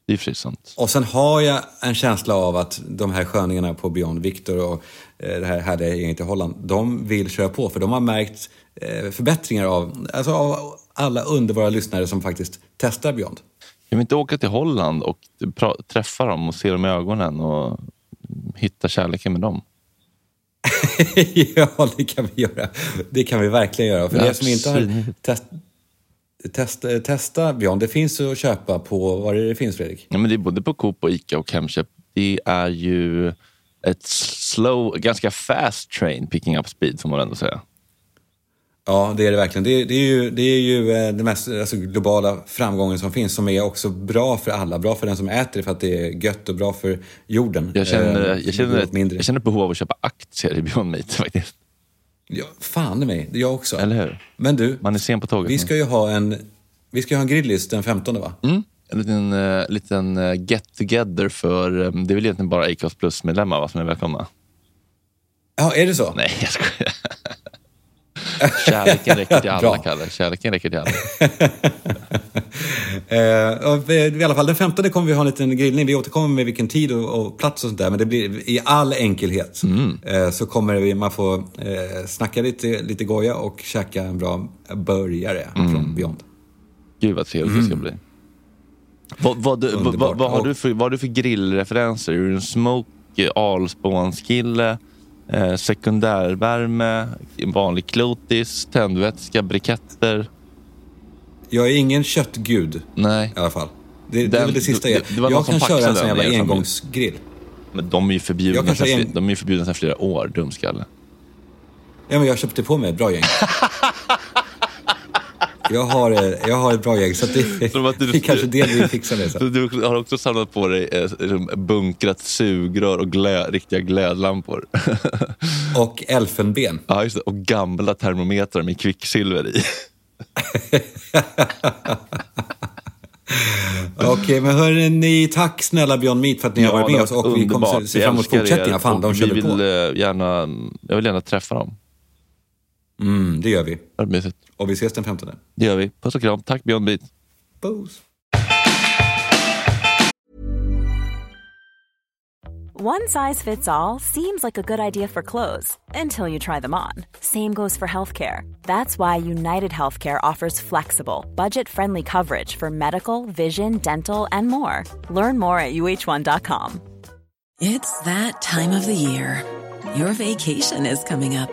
Det är precis sant. Och sen har jag en känsla av att de här sköningarna på Beyond, Victor och eh, det här härliga gänget i Holland, de vill köra på för de har märkt eh, förbättringar av, alltså av alla underbara lyssnare som faktiskt testar Beyond. Kan vi inte åka till Holland och träffa dem och se dem i ögonen och hitta kärleken med dem? ja, det kan vi göra. Det kan vi verkligen göra. För Ja, det som inte har test, test, testa Beyond, det finns att köpa på, var är det det finns Fredrik? Ja, men det är både på Coop och Ica och Hemköp. Det är ju ett slow, ganska fast train picking up speed får man ändå säga. Ja, det är det verkligen. Det, det är ju, det är ju eh, den mest alltså, globala framgången som finns som är också bra för alla. Bra för den som äter det för att det är gött och bra för jorden. Jag känner, Eh, jag känner, mindre. jag känner ett behov av att köpa aktier i Beyond Meat faktiskt. Ja, fan i mig, jag också. Eller hur? Men du, Man är sen på tåget. vi ska ju ha en, vi ska ha en grillis den 15 va? Mm. En liten, uh, liten get together för, eh, det är väl egentligen bara Acast Plus-medlemmar som är välkomna? Ja, är det så? Nej, jag skojar. Kärleken räcker till alla. Kalle. Kärleken räcker till alla. Eh, I alla fall den 15 kommer vi ha en liten grillning. Vi återkommer med vilken tid och, och plats och sånt där. Men det blir i all enkelhet. Mm. Eh, så kommer vi, man få eh, snacka lite, lite goja och käka en bra burgare Mm. från Beyond. Gud vad trevligt det ska bli. Vad, vad, du- vad, vad, har du för, vad har du för grillreferenser? Är du en smoke, alspånskille, eh, sekundärvärme, vanlig klotis, tändvätska, briketter? Jag är ingen köttgud Nej, i alla fall. Det, det är Den- väl det sista jag det- det Jag kan köra en sån jävla engångsgrill. men de är ju förbjudna, sedan, är en- de är ju förbjudna sedan flera år, dumskalle. Ja, men jag köpte på mig ett bra gäng. jag, har, eh, jag har ett bra gäng, så det, Som att du- det är kanske det vi fixar Så sen. du har också samlat på dig eh, liksom bunkrat sugrör och glö, riktiga glödlampor. Och elfenben. ja, just det. Och gamla termometrar med kvicksilver i. Okej, men hörni, tack snälla Beyond Meat för att ni har varit med oss och vi kommer se, fram emot fortsättningen. Fan, de vi vill på. eh, gärna, Jag vill gärna träffa dem. Mm, det gör vi. Det mysigt. Och vi ses den 15. Det gör vi. Puss och kram. Tack Björn Puss. One size fits all seems like a good idea for clothes until you try them on. Same goes for healthcare. That's why United Healthcare offers flexible, budget-friendly coverage for medical, vision, dental, and more. Learn more at uh1.com. It's that time of the year. Your vacation is coming up.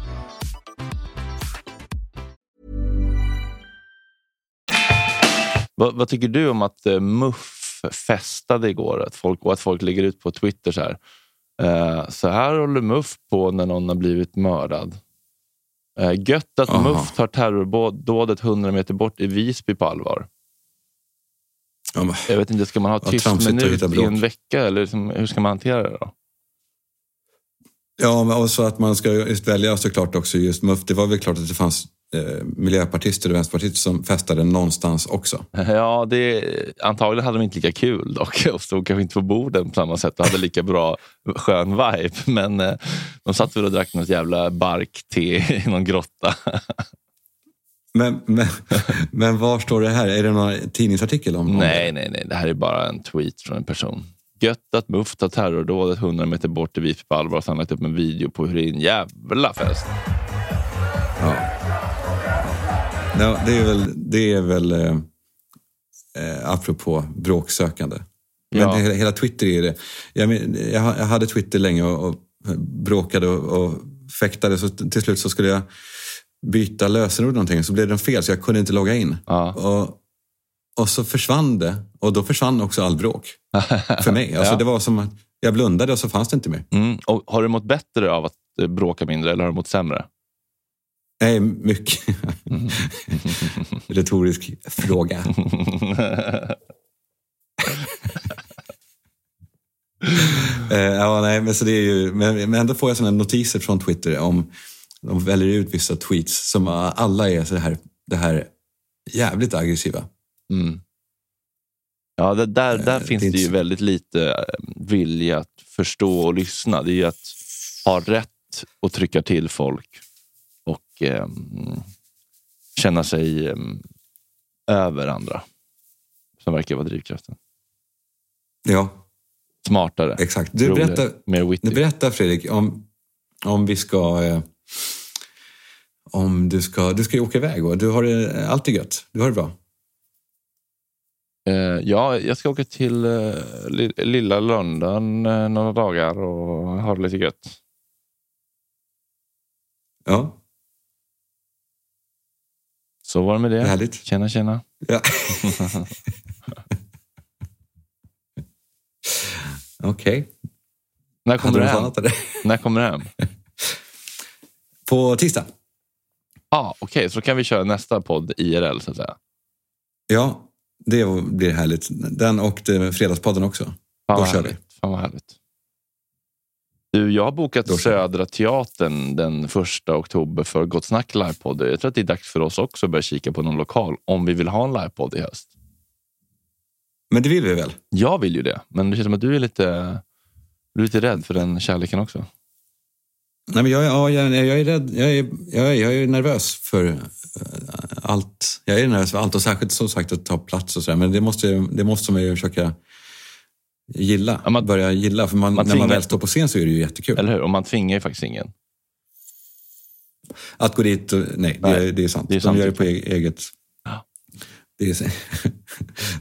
Vad, vad tycker du om att eh, Muff festade igår att folk, och att folk lägger ut på Twitter så här. Eh, så här håller Muff på när någon har blivit mördad. Eh, gött att Aha. Muff tar terrordådet 100 meter bort i Visby på allvar. Ja, men, Jag vet inte, ska man ha tyst minut i en vecka? Eller liksom, hur ska man hantera det då? ja, men och så att man ska välja såklart också just MUF. Det var väl klart att det fanns eh, miljöpartister och vänsterpartister som festade någonstans också. Ja, det, antagligen hade de inte lika kul dock och stod kanske inte på borden på samma sätt och hade lika bra skön vibe. Men eh, de satt väl och drack något jävla barkte i någon grotta. Men, men, men var står det här? Är det någon tidningsartikel om nej, nej, nej. Det här är bara en tweet från en person. Gött att Muff tar terrordådet 100 meter bort i Visby på allvar och lagt upp en video på hur det är en jävla fest. Ja. Ja, det är väl, det är väl eh, eh, apropå bråksökande. Men Ja. hela, hela Twitter är det. Jag, men, jag, jag hade Twitter länge och, och bråkade och, och fäktade. Så till slut så skulle jag byta lösenord någonting så blev den fel så jag kunde inte logga in. Ja. Och, och så försvann det och då försvann också all bråk. För mig. Alltså, Ja. Det var som att jag blundade och så fanns det inte mer. Mm. Och har du mått bättre av att eh, bråka mindre eller har du mått sämre? Nej, mycket. Mm. Retorisk fråga. Eh, ja, nej, men, så det är ju, men, men ändå får jag såna notiser från Twitter om de väljer ut vissa tweets som alla är så här, det här jävligt aggressiva. Mm. Ja, det, där, där Eh, finns det det ju väldigt lite eh, vilja att förstå och lyssna. Det är ju att ha rätt att trycka till folk eh, känna sig eh, över andra. Som verkar vara drivkraften. Ja, Smartare, exakt. Du roligare, berättar, mer witty. du berättar Fredrik, om, om vi ska... Eh, om du ska, du ska ju åka iväg och du har det alltid gött. Du har det bra. Eh, ja, jag ska åka till eh, li- lilla London eh, några dagar och ha det lite gött. Ja, Så var det med det. Härligt. Tjena, tjena. ja. Okej. När kommer du hem? När kommer du hem? På tisdag? ah, Okej, så då kan vi köra nästa podd IRL så att säga. Ja, det blir härligt. Den och det, Fredagspodden också. Fan Då kör vi. Fan vad härligt. Du, jag har bokat Då. Södra Teatern den första oktober för Gott Snack livepodd. Jag tror att det är dags för oss också att börja kika på någon lokal om vi vill ha en livepodd i höst. Men det vill vi väl? Jag vill ju det, men det känns som att du är lite, du är lite rädd för den kärleken också. Nej, men jag, är- ja, jag, jag är rädd. Jag är, jag är, jag är nervös för eh, allt. Jag är nervös för allt och särskilt som sagt att ta plats och sådär. Men det måste, det måste man ju försöka gilla. Ja, man- börja gilla. För man, man när man väl står på scen så är det ju jättekul. Eller hur? Och man tvingar ju faktiskt ingen. Att gå dit och, nej, Nej, det, är- det är sant. det är De gör det samtycke. på e- eget... Ja. Det är,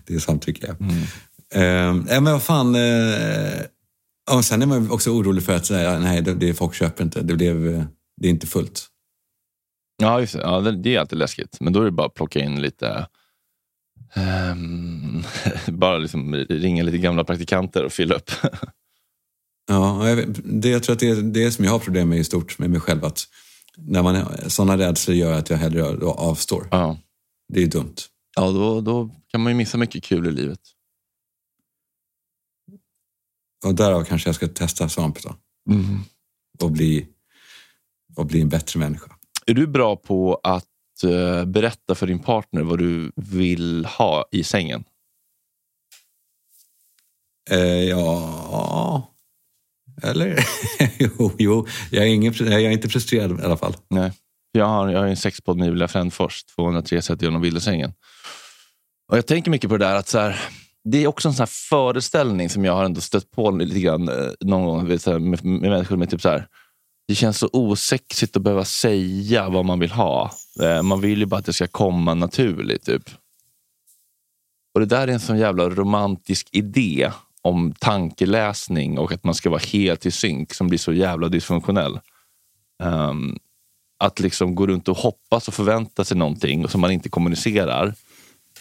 det är samtycke, ja. Mm. Eh, men vad fan. Eh, och sen är man också orolig för att säga, nej, det, det, folk köper inte. Det, blev, eh, det är inte fullt. Ja, just det. Ja, det, det är alltid läskigt. Men då är det bara att plocka in lite... ehm, bara liksom ringa lite gamla praktikanter och fylla upp. Ja, jag, vet, det, jag tror att det är det som jag har problem med i stort med mig själv. Att när man, sådana rädslor gör att jag hellre avstår. ja, Det är dumt. ja då, då kan man ju missa mycket kul i livet. Och därav kanske jag ska testa svamp då. Och bli, och bli en bättre människa. Är du bra på att eh, berätta för din partner vad du vill ha i sängen? Eh, ja... Eller? jo, jo. Jag, är ingen, jag är inte frustrerad i alla fall. Nej. Jag har, jag har en sexpodd med Julia Frändfors, 203 sätt i sängen. Och jag tänker mycket på det där att så här, det är också en sån föreställning som jag har ändå stött på lite grann eh, någon gång här, med, med människor med typ så här. Det känns så osexigt att behöva säga vad man vill ha. Eh, man vill ju bara att det ska komma naturligt. Typ. Och det där är en sån jävla romantisk idé om tankeläsning och att man ska vara helt i synk som blir så jävla dysfunktionell. Um, att liksom gå runt och hoppas och förvänta sig någonting som man inte kommunicerar.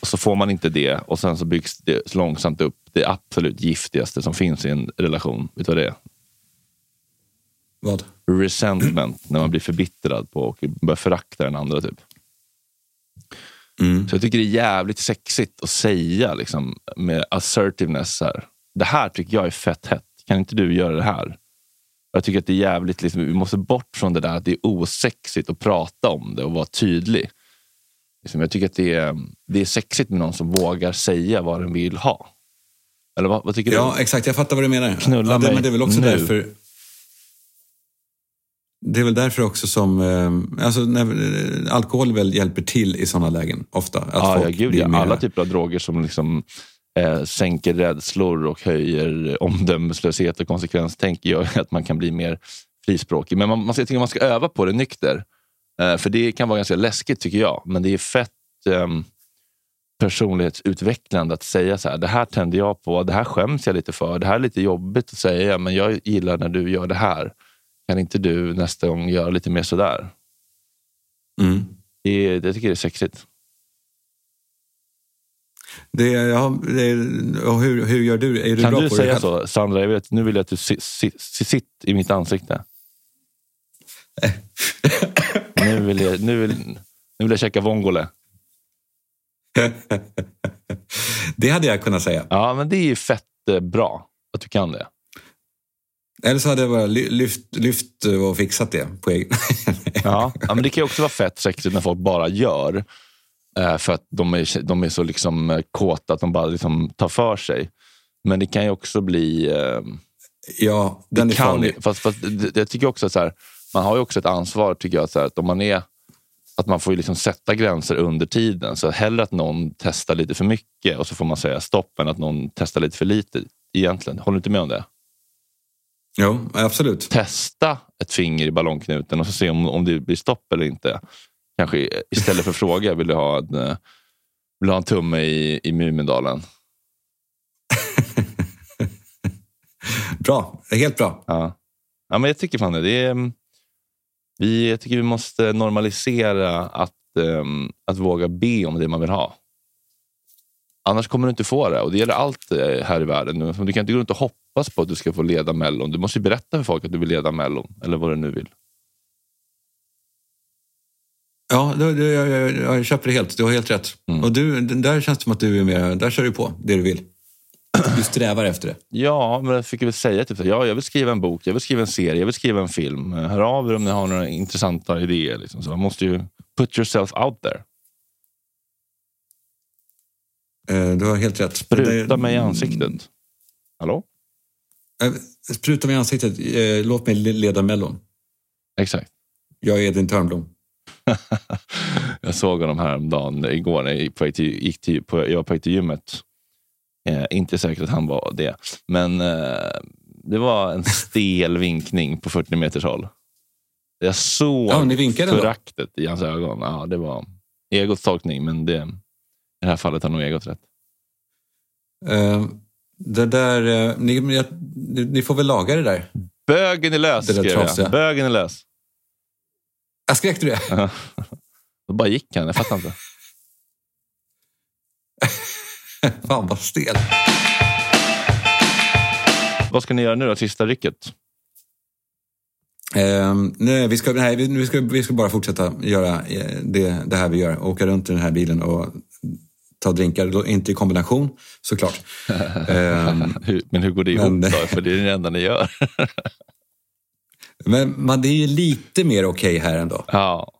Och så får man inte det och sen så byggs det långsamt upp det absolut giftigaste som finns i en relation. Vet du vad det är? Vad? Resentment, när man blir förbittrad på och börjar förakta den andra. typ. Mm. Så jag tycker det är jävligt sexigt att säga liksom, med assertiveness. Här. Det här tycker jag är fett hett. Kan inte du göra det här? Jag tycker att det är jävligt, liksom, vi måste bort från det där att det är osexigt att prata om det och vara tydlig. Liksom, jag tycker att det är, det är sexigt med någon som vågar säga vad den vill ha. Eller vad, vad tycker Ja, du? exakt. Jag fattar vad du menar. Knulla ja, det, mig men det är väl också nu. därför... Det är väl därför också som... eh, Alltså, när, eh, alkohol väl hjälper till i sådana lägen ofta. Att Ja, ja, folk gud, ja. mer- Alla typer av droger som liksom, eh, sänker rädslor och höjer omdömeslöshet och konsekvenstänk gör att man kan bli mer frispråkig. Men man, man, ska- man ska öva på det nykter. Eh, för det kan vara ganska läskigt tycker jag. Men det är fett ehm, personlighetsutvecklande att säga så här. Det här tänder jag på. Det här skäms jag lite för. Det här är lite jobbigt att säga. Men jag gillar när du gör det här. Kan inte du nästa gång göra lite mer sådär? Mm. Det, jag tycker det är sexigt. Det, ja, det, hur, hur gör du? Är du Kan bra du på det säga själv? så? Sandra, jag vet, nu vill jag att du si- si- si- sitt i mitt ansikte. nu, vill jag, nu, vill, nu vill jag käka vongole. det hade jag kunnat säga. Ja, men det är ju fett eh, bra att du kan det. Eller så hade jag bara ly- lyft, lyft och fixat det på egen... Ja. ja, men det kan ju också vara fett sexigt när folk bara gör. Eh, för att de är, de är så liksom eh, kåta att de bara liksom tar för sig. Men det kan ju också bli... Eh, ja, den är kan, farlig. fast, fast jag tycker också att här, man har ju också ett ansvar tycker jag, här, att om man är att man får liksom sätta gränser under tiden. Så hellre att någon testar lite för mycket och så får man säga stopp än att någon testar lite för lite. Egentligen. Håller du inte med om det? Jo, absolut. Testa ett finger i ballongknuten och så se om, om det blir stopp eller inte. Kanske istället för att fråga, vill du ha en, eh, vill du ha en tumme i, i Mumindalen? Bra, helt bra. Ja. ja, men jag tycker fan det. det är, mm, vi, jag tycker vi måste normalisera att, ehm, att våga be om det man vill ha. Annars kommer du inte få det. Och det gäller allt eh, här i världen. Du kan inte gå runt och hoppas på att du ska få leda Mellon. Du måste ju berätta för folk att du vill leda Mellon. Eller vad du nu vill. Ja, det, det, jag, jag, jag köper det helt. Du har helt rätt. Mm. Och du, där känns det som att du är med. Där kör du på det du vill. Du strävar efter det. Ja, men jag fick väl säga typ ja, jag vill skriva en bok, jag vill skriva en serie, jag vill skriva en film. Hör av er om ni har några intressanta idéer. Liksom. Så man måste ju put yourself out there. Eh, Du har helt rätt. Spruta Det- mig i ansiktet. Hallå? Eh, Spruta mig i ansiktet. Eh, Låt mig leda Mellon. Exakt. Jag är Edvin Törnblom. jag såg honom häromdagen, igår när jag gick på väg till, gick till, på, jag var på väg till gymmet. Eh, inte säkert att han var det, men eh, det var en stel vinkning på 40 meters håll. Jag såg Ja, föraktet i hans ögon. Ja, det var egots tolkning, men det, i det här fallet har nog egot rätt. Eh, Det där, eh, ni, ni, ni får väl laga det där. Bögen är lös, Det skrev trasiga. jag. Bögen är lös. Jag skrek du det? Då bara gick han, jag fattar inte. Fan vad stel. Vad ska ni göra nu då, sista rycket? Ehm, nej, vi ska, nej, vi, vi, ska, vi ska bara fortsätta göra eh, det, det här vi gör. Åka runt i den här bilen och ta drinkar. Inte i kombination, såklart. Ehm, men hur går det ihop Men- då? För det är det enda ni gör. men man, det är ju lite mer okej här ändå. ja.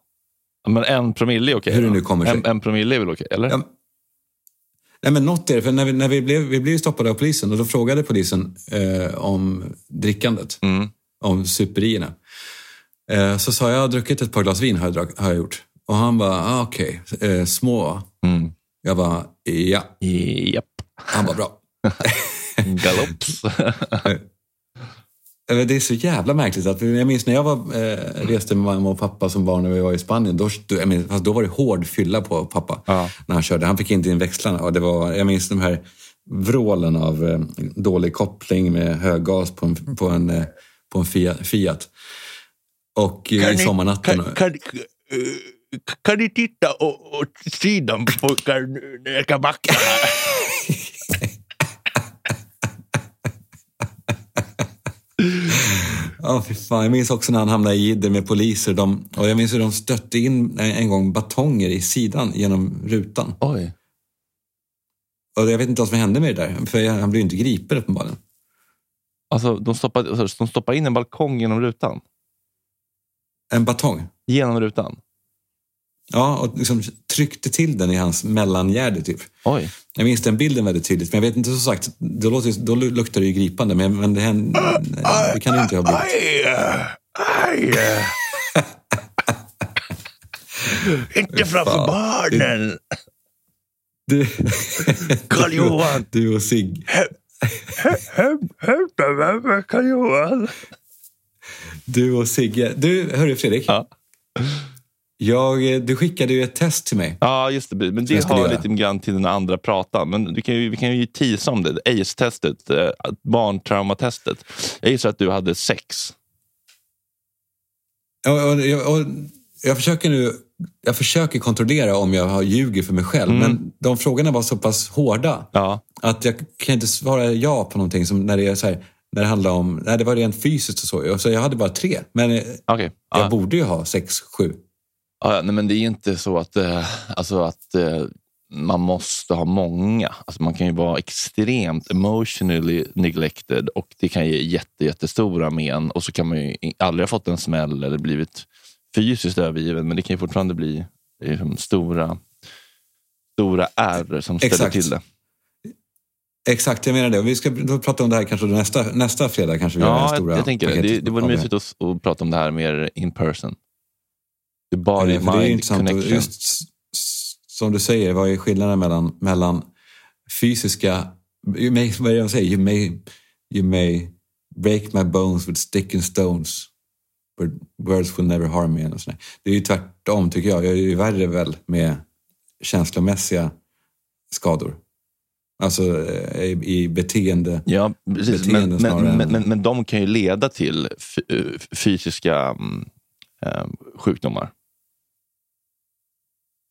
Men en promille är okej? Hur det nu kommer sig. En, en promille är väl okej, eller? Ja, Nej, men något är det. För när vi, när vi, blev, vi blev stoppade av polisen och då frågade polisen eh, om drickandet. Mm. Om superierna. Eh, så sa jag, jag har druckit ett par glas vin har jag, har jag gjort. Och han bara, ah, okej, eh, små. Mm. Jag bara, ja. Japp. Han bara, bra. Galopps. Eh, Det är så jävla märkligt. Att, jag minns när jag var, eh, reste med mamma och pappa som barn när vi var i Spanien. Då, jag minns, fast då var det hård fylla på pappa Ja. när han körde. Han fick inte in växlarna. Och det var, jag minns de här vrålen av eh, dålig koppling med hög gas på en, på en, eh, på en Fiat. Fiat. Och eh, i sommarnatten. Kan, kan, kan ni titta åt sidan pojkar jag ska backa här? Ja, fy fan. Jag minns också när han hamnade i jidder med poliser. De, och jag minns hur de stötte in en, gång batonger i sidan genom rutan. Oj. Och jag vet inte vad som hände med det där. För han blev ju inte gripen uppenbarligen. Alltså, de stoppade, alltså, de stoppade in en balkong genom rutan. En batong. Genom rutan? Ja, och liksom tryckte till den i hans mellangärde typ. Oj. Jag minns den bilden väldigt tydligt. Men jag vet inte, som sagt, då, låter, då luktar det ju gripande. Men, men det, hände, det kan det inte ha blivit. Aj, aj. Inte framför barnen! Du, Karl-Johan. du och Sig. Hämta mig, Karl-Johan. Du och Sigge. Du, hörru Fredrik. Ja. Jag, du skickade ju ett test till mig. Ja, just det. Men det göra. lite grann till den andra pratan. Men du kan ju, vi kan ju tisa om det. ACE-testet, eh, barntraumatestet. Jag gissar att du hade sex. Och, och, jag- och, jag försöker nu jag försöker kontrollera om jag har ljuger för mig själv. Men de frågorna var så pass hårda Ja. att jag kan inte svara ja på någonting som när det är så här, när det handlar om, nej det var rent fysiskt och så. Så jag hade bara tre. Men eh, Okej. jag Ja. borde ju ha sex, sju. Ja, nej, men det är inte så att, eh, alltså att eh, man måste ha många. Alltså man kan ju vara extremt emotionally neglected och det kan ge jätte, jättestora men. Och så kan man ju aldrig ha fått en smäll eller blivit fysiskt övergiven. Men det kan ju fortfarande bli liksom, stora, stora ärr som ställer Exakt. till det. Exakt, jag menar det. Och vi ska prata om det här kanske nästa, nästa fredag. Kanske vi gör Ja, stora jag, tänker det. Det, det vore mysigt att, att prata om det här mer in person. The body Eh, för det är mind intressant. Connection. just som du säger, vad är skillnaden mellan, mellan fysiska... You may, vad är det de säger? You may, you may break my bones with stick and stones but words will never harm me. Och det är ju tvärtom tycker jag. Jag är ju värre väl med känslomässiga skador. Alltså eh, i, beteende. Ja, precis. beteende Men, men, men, men, men de kan ju leda till eh, fysiska eh, sjukdomar.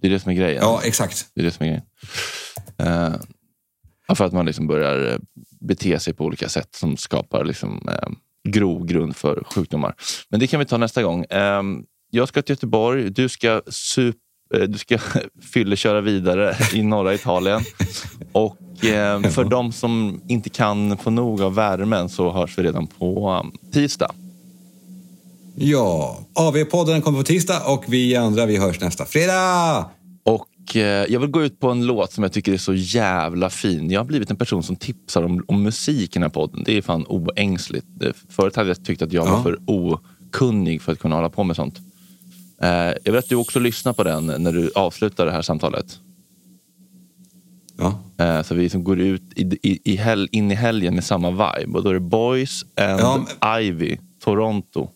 Det är det som är grejen. Ja, exakt. Det är det som är grejen. Ja, för att man liksom börjar eh, bete sig på olika sätt som skapar liksom, eh, grogrund för sjukdomar. Men det kan vi ta nästa gång. Eh, jag ska till Göteborg. Du ska, sup, du ska fylleköra vidare i norra Italien. Och eh, för de som inte kan få nog av värmen så hörs vi redan på tisdag. Ja, AV-podden kommer på tisdag och vi andra vi hörs nästa fredag. Och eh, jag vill gå ut på en låt som jag tycker är så jävla fin. Jag har blivit en person som tipsar om, om musik i den här podden. Det är fan oängsligt. Förut hade jag tyckt att jag var Ja. för okunnig för att kunna hålla på med sånt. Eh, jag vill att du också lyssnar på den när du avslutar det här samtalet. Ja. Eh, så vi liksom går ut i, i, i hel, in i helgen med samma vibe. Och då är det Boys and Ja, Ivy, Toronto.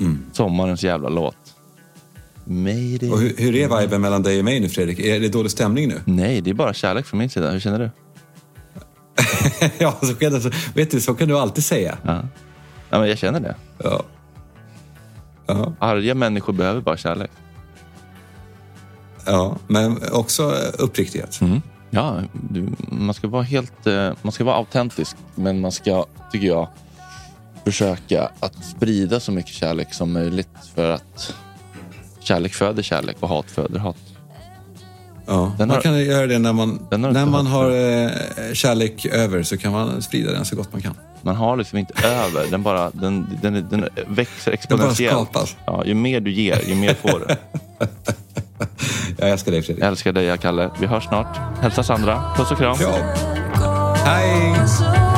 Mm. Sommarens jävla låt. Mayday. Och hur, hur är viben mellan dig och mig nu Fredrik? Är det dålig stämning nu? Nej, det är bara kärlek från min sida. Hur känner du? ja, så kan, så, vet du, så kan du alltid säga. Ja. Ja, men jag känner det. Ja. Ja. Arga människor behöver bara kärlek. Ja, men också uppriktighet. Ja, du, man ska vara helt eh, man ska vara autentisk, men man ska, tycker jag, försöka att sprida så mycket kärlek som möjligt för att kärlek föder kärlek och hat föder hat. Ja, Den man har- kan göra det när man, Den har när man har eh, kärlek över så kan man sprida den så gott man kan. Man har liksom inte över, den bara den, den, den växer bara exponentiellt. skapas. Ja, ju mer du ger, ju mer får du. Jag älskar dig Fredrik. Jag älskar dig, Kalle. Vi hörs snart. Hälsa Sandra. Puss och kram. Ja. Hej!